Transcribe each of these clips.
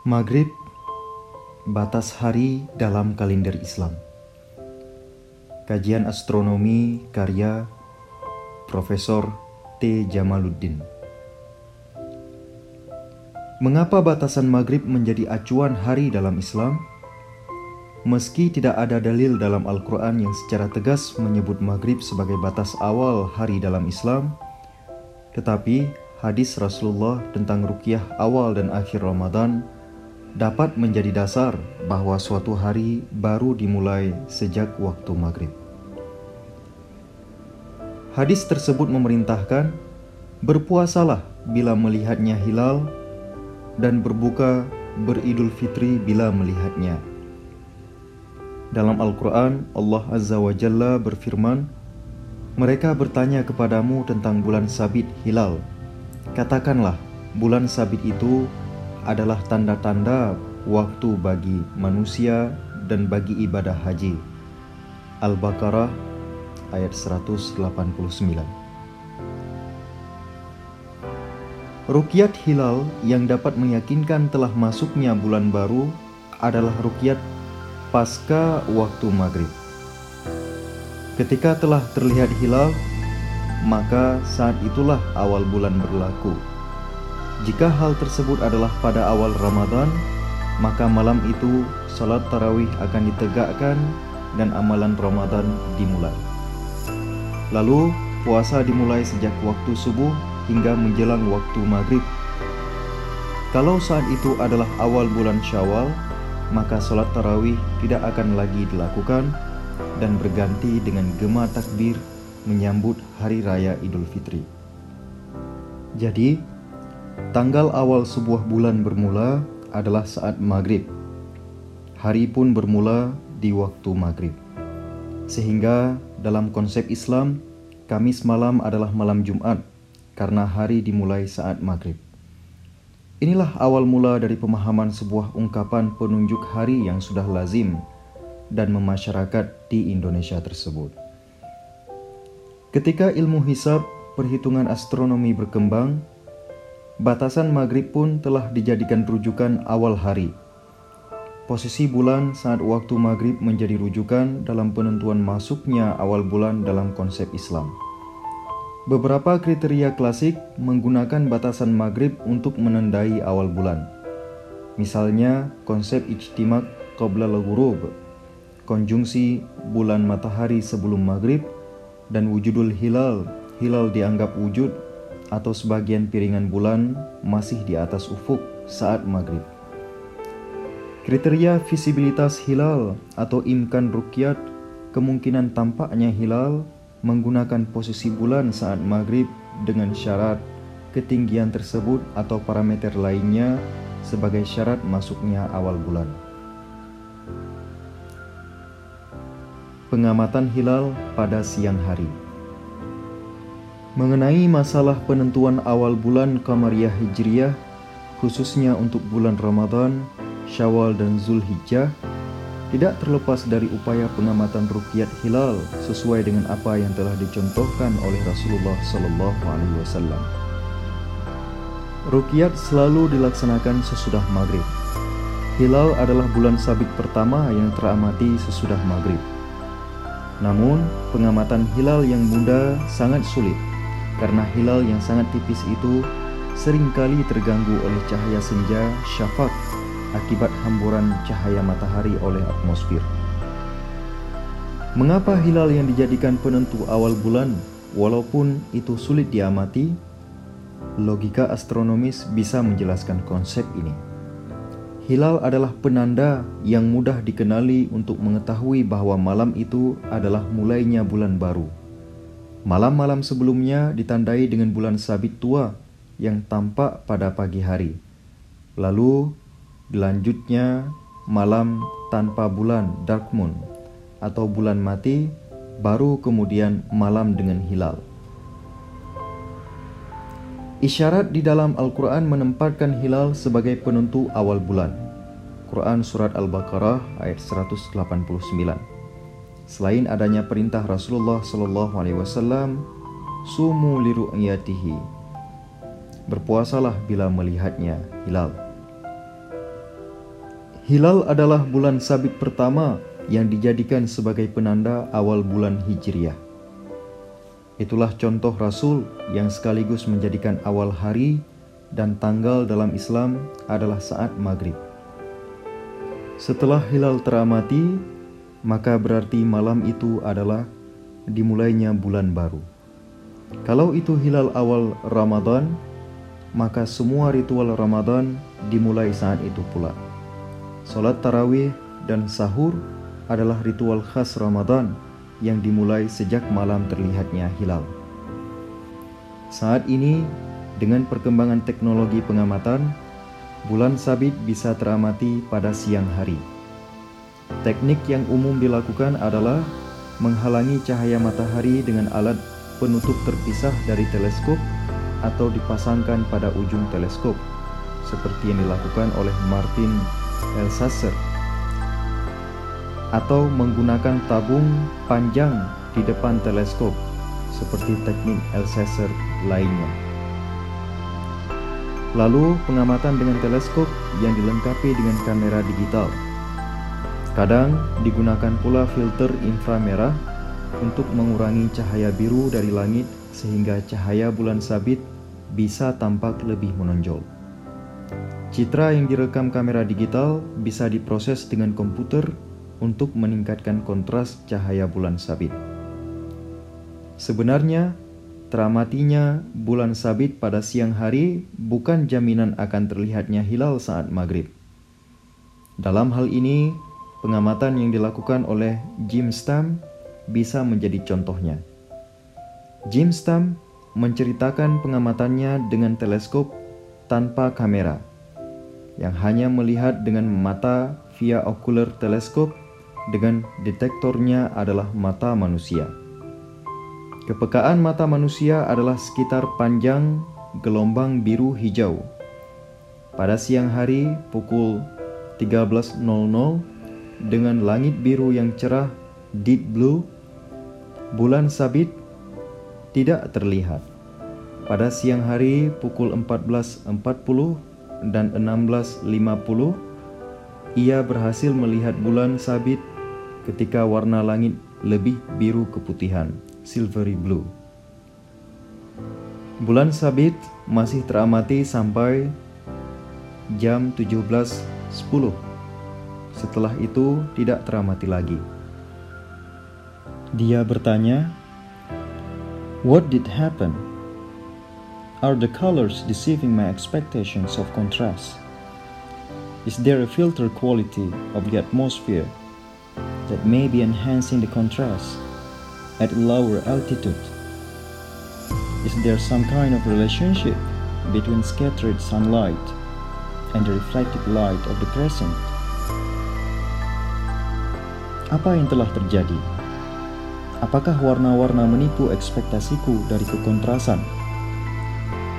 Maghrib batas hari dalam kalender Islam. Kajian astronomi karya Profesor T. Jamaluddin. Mengapa batasan maghrib menjadi acuan hari dalam Islam? Meski tidak ada dalil dalam Al-Quran yang secara tegas menyebut maghrib sebagai batas awal hari dalam Islam, tetapi hadis Rasulullah tentang rukyah awal dan akhir Ramadan dapat menjadi dasar bahwa suatu hari baru dimulai sejak waktu maghrib. Hadis tersebut memerintahkan berpuasalah bila melihatnya hilal dan berbuka beridul fitri bila melihatnya. Dalam Al-Quran, Allah Azza wa Jalla berfirman, Mereka bertanya kepadamu tentang bulan sabit hilal. Katakanlah, bulan sabit itu adalah tanda-tanda waktu bagi manusia dan bagi ibadah haji. Al-Baqarah ayat 189. Rukyat hilal yang dapat meyakinkan telah masuknya bulan baru adalah rukyat pasca waktu maghrib. Ketika telah terlihat hilal, maka saat itulah awal bulan berlaku. Jika hal tersebut adalah pada awal Ramadan, maka malam itu salat tarawih akan ditegakkan dan amalan Ramadan dimulai. Lalu puasa dimulai sejak waktu subuh hingga menjelang waktu maghrib. Kalau saat itu adalah awal bulan Syawal, maka salat tarawih tidak akan lagi dilakukan dan berganti dengan gema takbir menyambut hari raya Idul Fitri. Jadi, Tanggal awal sebuah bulan bermula adalah saat maghrib. Hari pun bermula di waktu maghrib. Sehingga dalam konsep Islam, Kamis malam adalah malam Jumat karena hari dimulai saat maghrib. Inilah awal mula dari pemahaman sebuah ungkapan penunjuk hari yang sudah lazim dan memasyarakat di Indonesia tersebut. Ketika ilmu hisab, perhitungan astronomi berkembang, Batasan maghrib pun telah dijadikan rujukan awal hari. Posisi bulan saat waktu maghrib menjadi rujukan dalam penentuan masuknya awal bulan dalam konsep Islam. Beberapa kriteria klasik menggunakan batasan maghrib untuk menandai awal bulan. Misalnya konsep ijtimak qabla al konjungsi bulan matahari sebelum maghrib, dan wujudul hilal, hilal dianggap wujud atau sebagian piringan bulan masih di atas ufuk saat maghrib. Kriteria visibilitas hilal atau imkan rukyat kemungkinan tampaknya hilal menggunakan posisi bulan saat maghrib dengan syarat ketinggian tersebut atau parameter lainnya sebagai syarat masuknya awal bulan. Pengamatan hilal pada siang hari. Mengenai masalah penentuan awal bulan Qamariyah Hijriyah, khususnya untuk bulan Ramadan, Syawal dan Zulhijjah, tidak terlepas dari upaya pengamatan rukyat hilal sesuai dengan apa yang telah dicontohkan oleh Rasulullah Sallallahu Alaihi Wasallam. Rukyat selalu dilaksanakan sesudah maghrib. Hilal adalah bulan sabit pertama yang teramati sesudah maghrib. Namun, pengamatan hilal yang muda sangat sulit karena hilal yang sangat tipis itu sering kali terganggu oleh cahaya senja syafaq akibat hamburan cahaya matahari oleh atmosfer. Mengapa hilal yang dijadikan penentu awal bulan walaupun itu sulit diamati? Logika astronomis bisa menjelaskan konsep ini. Hilal adalah penanda yang mudah dikenali untuk mengetahui bahwa malam itu adalah mulainya bulan baru Malam-malam sebelumnya ditandai dengan bulan sabit tua yang tampak pada pagi hari. Lalu dilanjutnya malam tanpa bulan dark moon atau bulan mati baru kemudian malam dengan hilal. Isyarat di dalam Al-Quran menempatkan hilal sebagai penentu awal bulan. Quran Surat Al-Baqarah ayat 189 Selain adanya perintah Rasulullah Shallallahu Alaihi Wasallam, sumu liru'yatihi. Berpuasalah bila melihatnya hilal. Hilal adalah bulan sabit pertama yang dijadikan sebagai penanda awal bulan Hijriah. Itulah contoh Rasul yang sekaligus menjadikan awal hari dan tanggal dalam Islam adalah saat maghrib. Setelah hilal teramati, maka berarti malam itu adalah dimulainya bulan baru. Kalau itu hilal awal Ramadan, maka semua ritual Ramadan dimulai saat itu pula. Salat tarawih dan sahur adalah ritual khas Ramadan yang dimulai sejak malam terlihatnya hilal. Saat ini, dengan perkembangan teknologi pengamatan, bulan sabit bisa teramati pada siang hari. Teknik yang umum dilakukan adalah menghalangi cahaya matahari dengan alat penutup terpisah dari teleskop atau dipasangkan pada ujung teleskop, seperti yang dilakukan oleh Martin Elsasser atau menggunakan tabung panjang di depan teleskop seperti teknik Elsasser lainnya. Lalu pengamatan dengan teleskop yang dilengkapi dengan kamera digital. Kadang digunakan pula filter inframerah untuk mengurangi cahaya biru dari langit sehingga cahaya bulan sabit bisa tampak lebih menonjol. Citra yang direkam kamera digital bisa diproses dengan komputer untuk meningkatkan kontras cahaya bulan sabit. Sebenarnya, teramatinya bulan sabit pada siang hari bukan jaminan akan terlihatnya hilal saat maghrib. Dalam hal ini, pengamatan yang dilakukan oleh Jim Stam bisa menjadi contohnya. Jim Stam menceritakan pengamatannya dengan teleskop tanpa kamera yang hanya melihat dengan mata via okuler teleskop dengan detektornya adalah mata manusia. Kepekaan mata manusia adalah sekitar panjang gelombang biru hijau. Pada siang hari pukul 13.00 dengan langit biru yang cerah deep blue, bulan sabit tidak terlihat. Pada siang hari pukul 14.40 dan 16.50 ia berhasil melihat bulan sabit ketika warna langit lebih biru keputihan, silvery blue. Bulan sabit masih teramati sampai jam 17.10. Setelah itu tidak teramati lagi. Dia bertanya, "What did happen?" Are the colors deceiving my expectations of contrast? Is there a filter quality of the atmosphere that may be enhancing the contrast at lower altitude? Is there some kind of relationship between scattered sunlight and the reflected light of the crescent? Apa yang telah terjadi? Apakah warna-warna menipu ekspektasiku dari kekontrasan?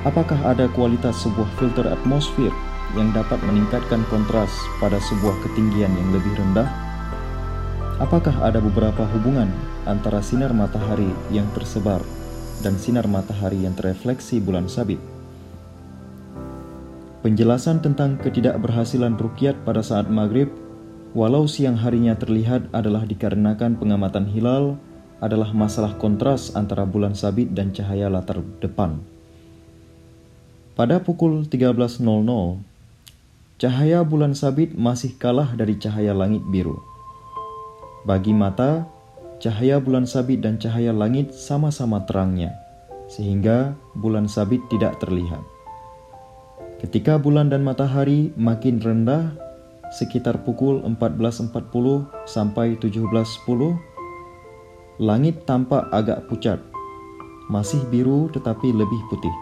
Apakah ada kualitas sebuah filter atmosfer yang dapat meningkatkan kontras pada sebuah ketinggian yang lebih rendah? Apakah ada beberapa hubungan antara sinar matahari yang tersebar dan sinar matahari yang terefleksi bulan sabit? Penjelasan tentang ketidakberhasilan rukyat pada saat maghrib, walau siang harinya terlihat adalah dikarenakan pengamatan hilal adalah masalah kontras antara bulan sabit dan cahaya latar depan. Pada pukul 13.00, cahaya bulan sabit masih kalah dari cahaya langit biru. Bagi mata, cahaya bulan sabit dan cahaya langit sama-sama terangnya, sehingga bulan sabit tidak terlihat. Ketika bulan dan matahari makin rendah, sekitar pukul 14.40 sampai 17.10, langit tampak agak pucat, masih biru tetapi lebih putih.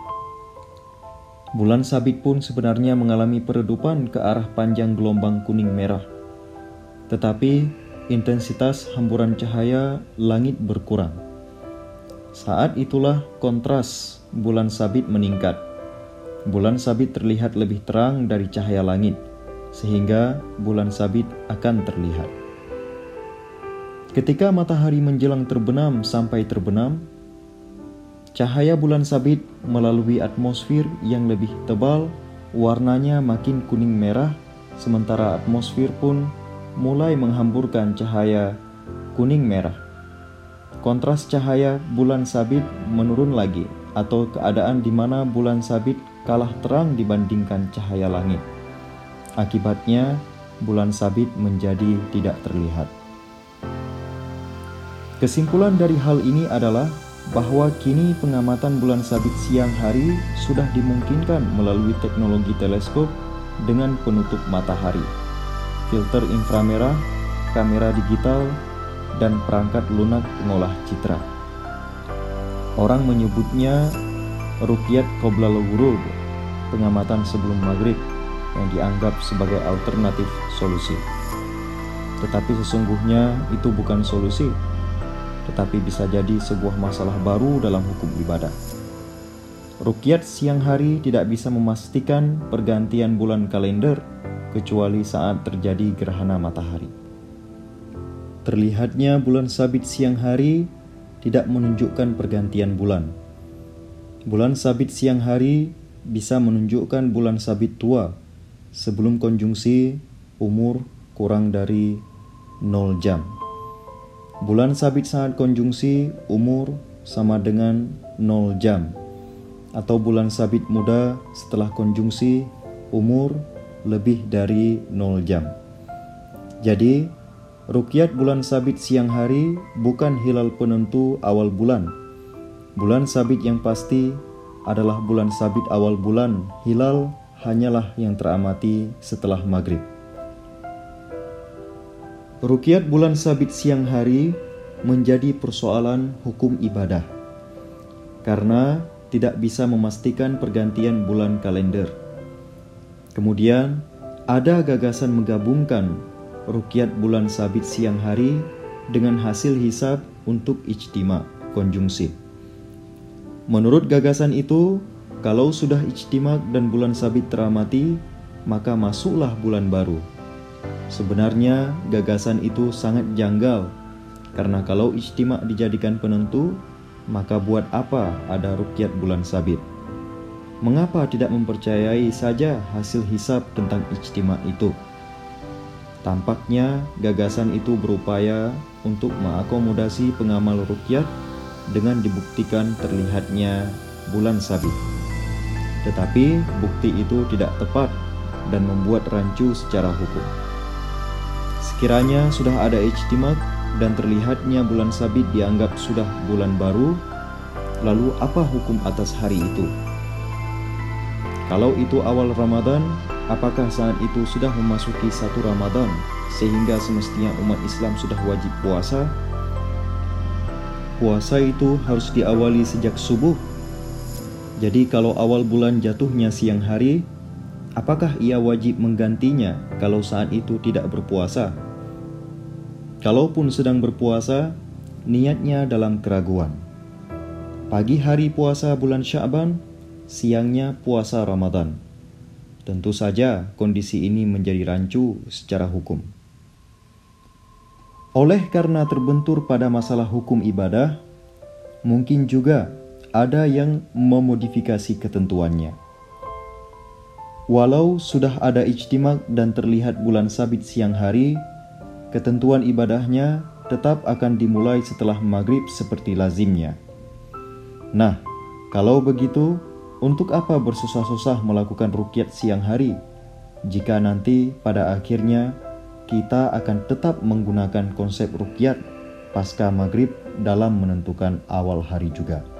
Bulan sabit pun sebenarnya mengalami peredupan ke arah panjang gelombang kuning merah. Tetapi intensitas hamburan cahaya langit berkurang. Saat itulah kontras bulan sabit meningkat. Bulan sabit terlihat lebih terang dari cahaya langit, sehingga bulan sabit akan terlihat. Ketika matahari menjelang terbenam sampai terbenam, Cahaya bulan sabit melalui atmosfer yang lebih tebal, warnanya makin kuning merah sementara atmosfer pun mulai menghamburkan cahaya kuning merah. Kontras cahaya bulan sabit menurun lagi, atau keadaan di mana bulan sabit kalah terang dibandingkan cahaya langit. Akibatnya, bulan sabit menjadi tidak terlihat. Kesimpulan dari hal ini adalah bahwa kini pengamatan bulan sabit siang hari sudah dimungkinkan melalui teknologi teleskop dengan penutup matahari, filter inframerah, kamera digital, dan perangkat lunak pengolah citra. Orang menyebutnya Rukiat Qobla Ghurub, pengamatan sebelum maghrib yang dianggap sebagai alternatif solusi. Tetapi sesungguhnya itu bukan solusi, tetapi bisa jadi sebuah masalah baru dalam hukum ibadah. Rukiat siang hari tidak bisa memastikan pergantian bulan kalender kecuali saat terjadi gerhana matahari. Terlihatnya bulan sabit siang hari tidak menunjukkan pergantian bulan. Bulan sabit siang hari bisa menunjukkan bulan sabit tua sebelum konjungsi umur kurang dari 0 jam. Bulan sabit saat konjungsi umur sama dengan 0 jam atau bulan sabit muda setelah konjungsi umur lebih dari 0 jam. Jadi, Rukyat bulan sabit siang hari bukan hilal penentu awal bulan. Bulan sabit yang pasti adalah bulan sabit awal bulan. Hilal hanyalah yang teramati setelah maghrib. Rukyat bulan sabit siang hari menjadi persoalan hukum ibadah karena tidak bisa memastikan pergantian bulan kalender. Kemudian, ada gagasan menggabungkan rukyat bulan sabit siang hari dengan hasil hisab untuk ijtima konjungsi. Menurut gagasan itu, kalau sudah ijtima dan bulan sabit teramati, maka masuklah bulan baru. Sebenarnya gagasan itu sangat janggal karena kalau ijtima dijadikan penentu, maka buat apa ada rukyat bulan sabit? Mengapa tidak mempercayai saja hasil hisab tentang ijtima itu? Tampaknya gagasan itu berupaya untuk mengakomodasi pengamal rukyat dengan dibuktikan terlihatnya bulan sabit. Tetapi bukti itu tidak tepat dan membuat rancu secara hukum. Sekiranya sudah ada ijtimak dan terlihatnya bulan sabit dianggap sudah bulan baru, lalu apa hukum atas hari itu? Kalau itu awal Ramadan, Apakah saat itu sudah memasuki satu Ramadan sehingga semestinya umat Islam sudah wajib puasa? Puasa itu harus diawali sejak subuh. Jadi kalau awal bulan jatuhnya siang hari, apakah ia wajib menggantinya kalau saat itu tidak berpuasa? Kalaupun sedang berpuasa, niatnya dalam keraguan. Pagi hari puasa bulan Sya'ban, siangnya puasa Ramadan. Tentu saja kondisi ini menjadi rancu secara hukum. Oleh karena terbentur pada masalah hukum ibadah, mungkin juga ada yang memodifikasi ketentuannya. Walau sudah ada ijtimak dan terlihat bulan sabit siang hari, ketentuan ibadahnya tetap akan dimulai setelah maghrib seperti lazimnya. Nah, kalau begitu, untuk apa bersusah-susah melakukan rukyat siang hari jika nanti pada akhirnya kita akan tetap menggunakan konsep rukyat pasca maghrib dalam menentukan awal hari juga.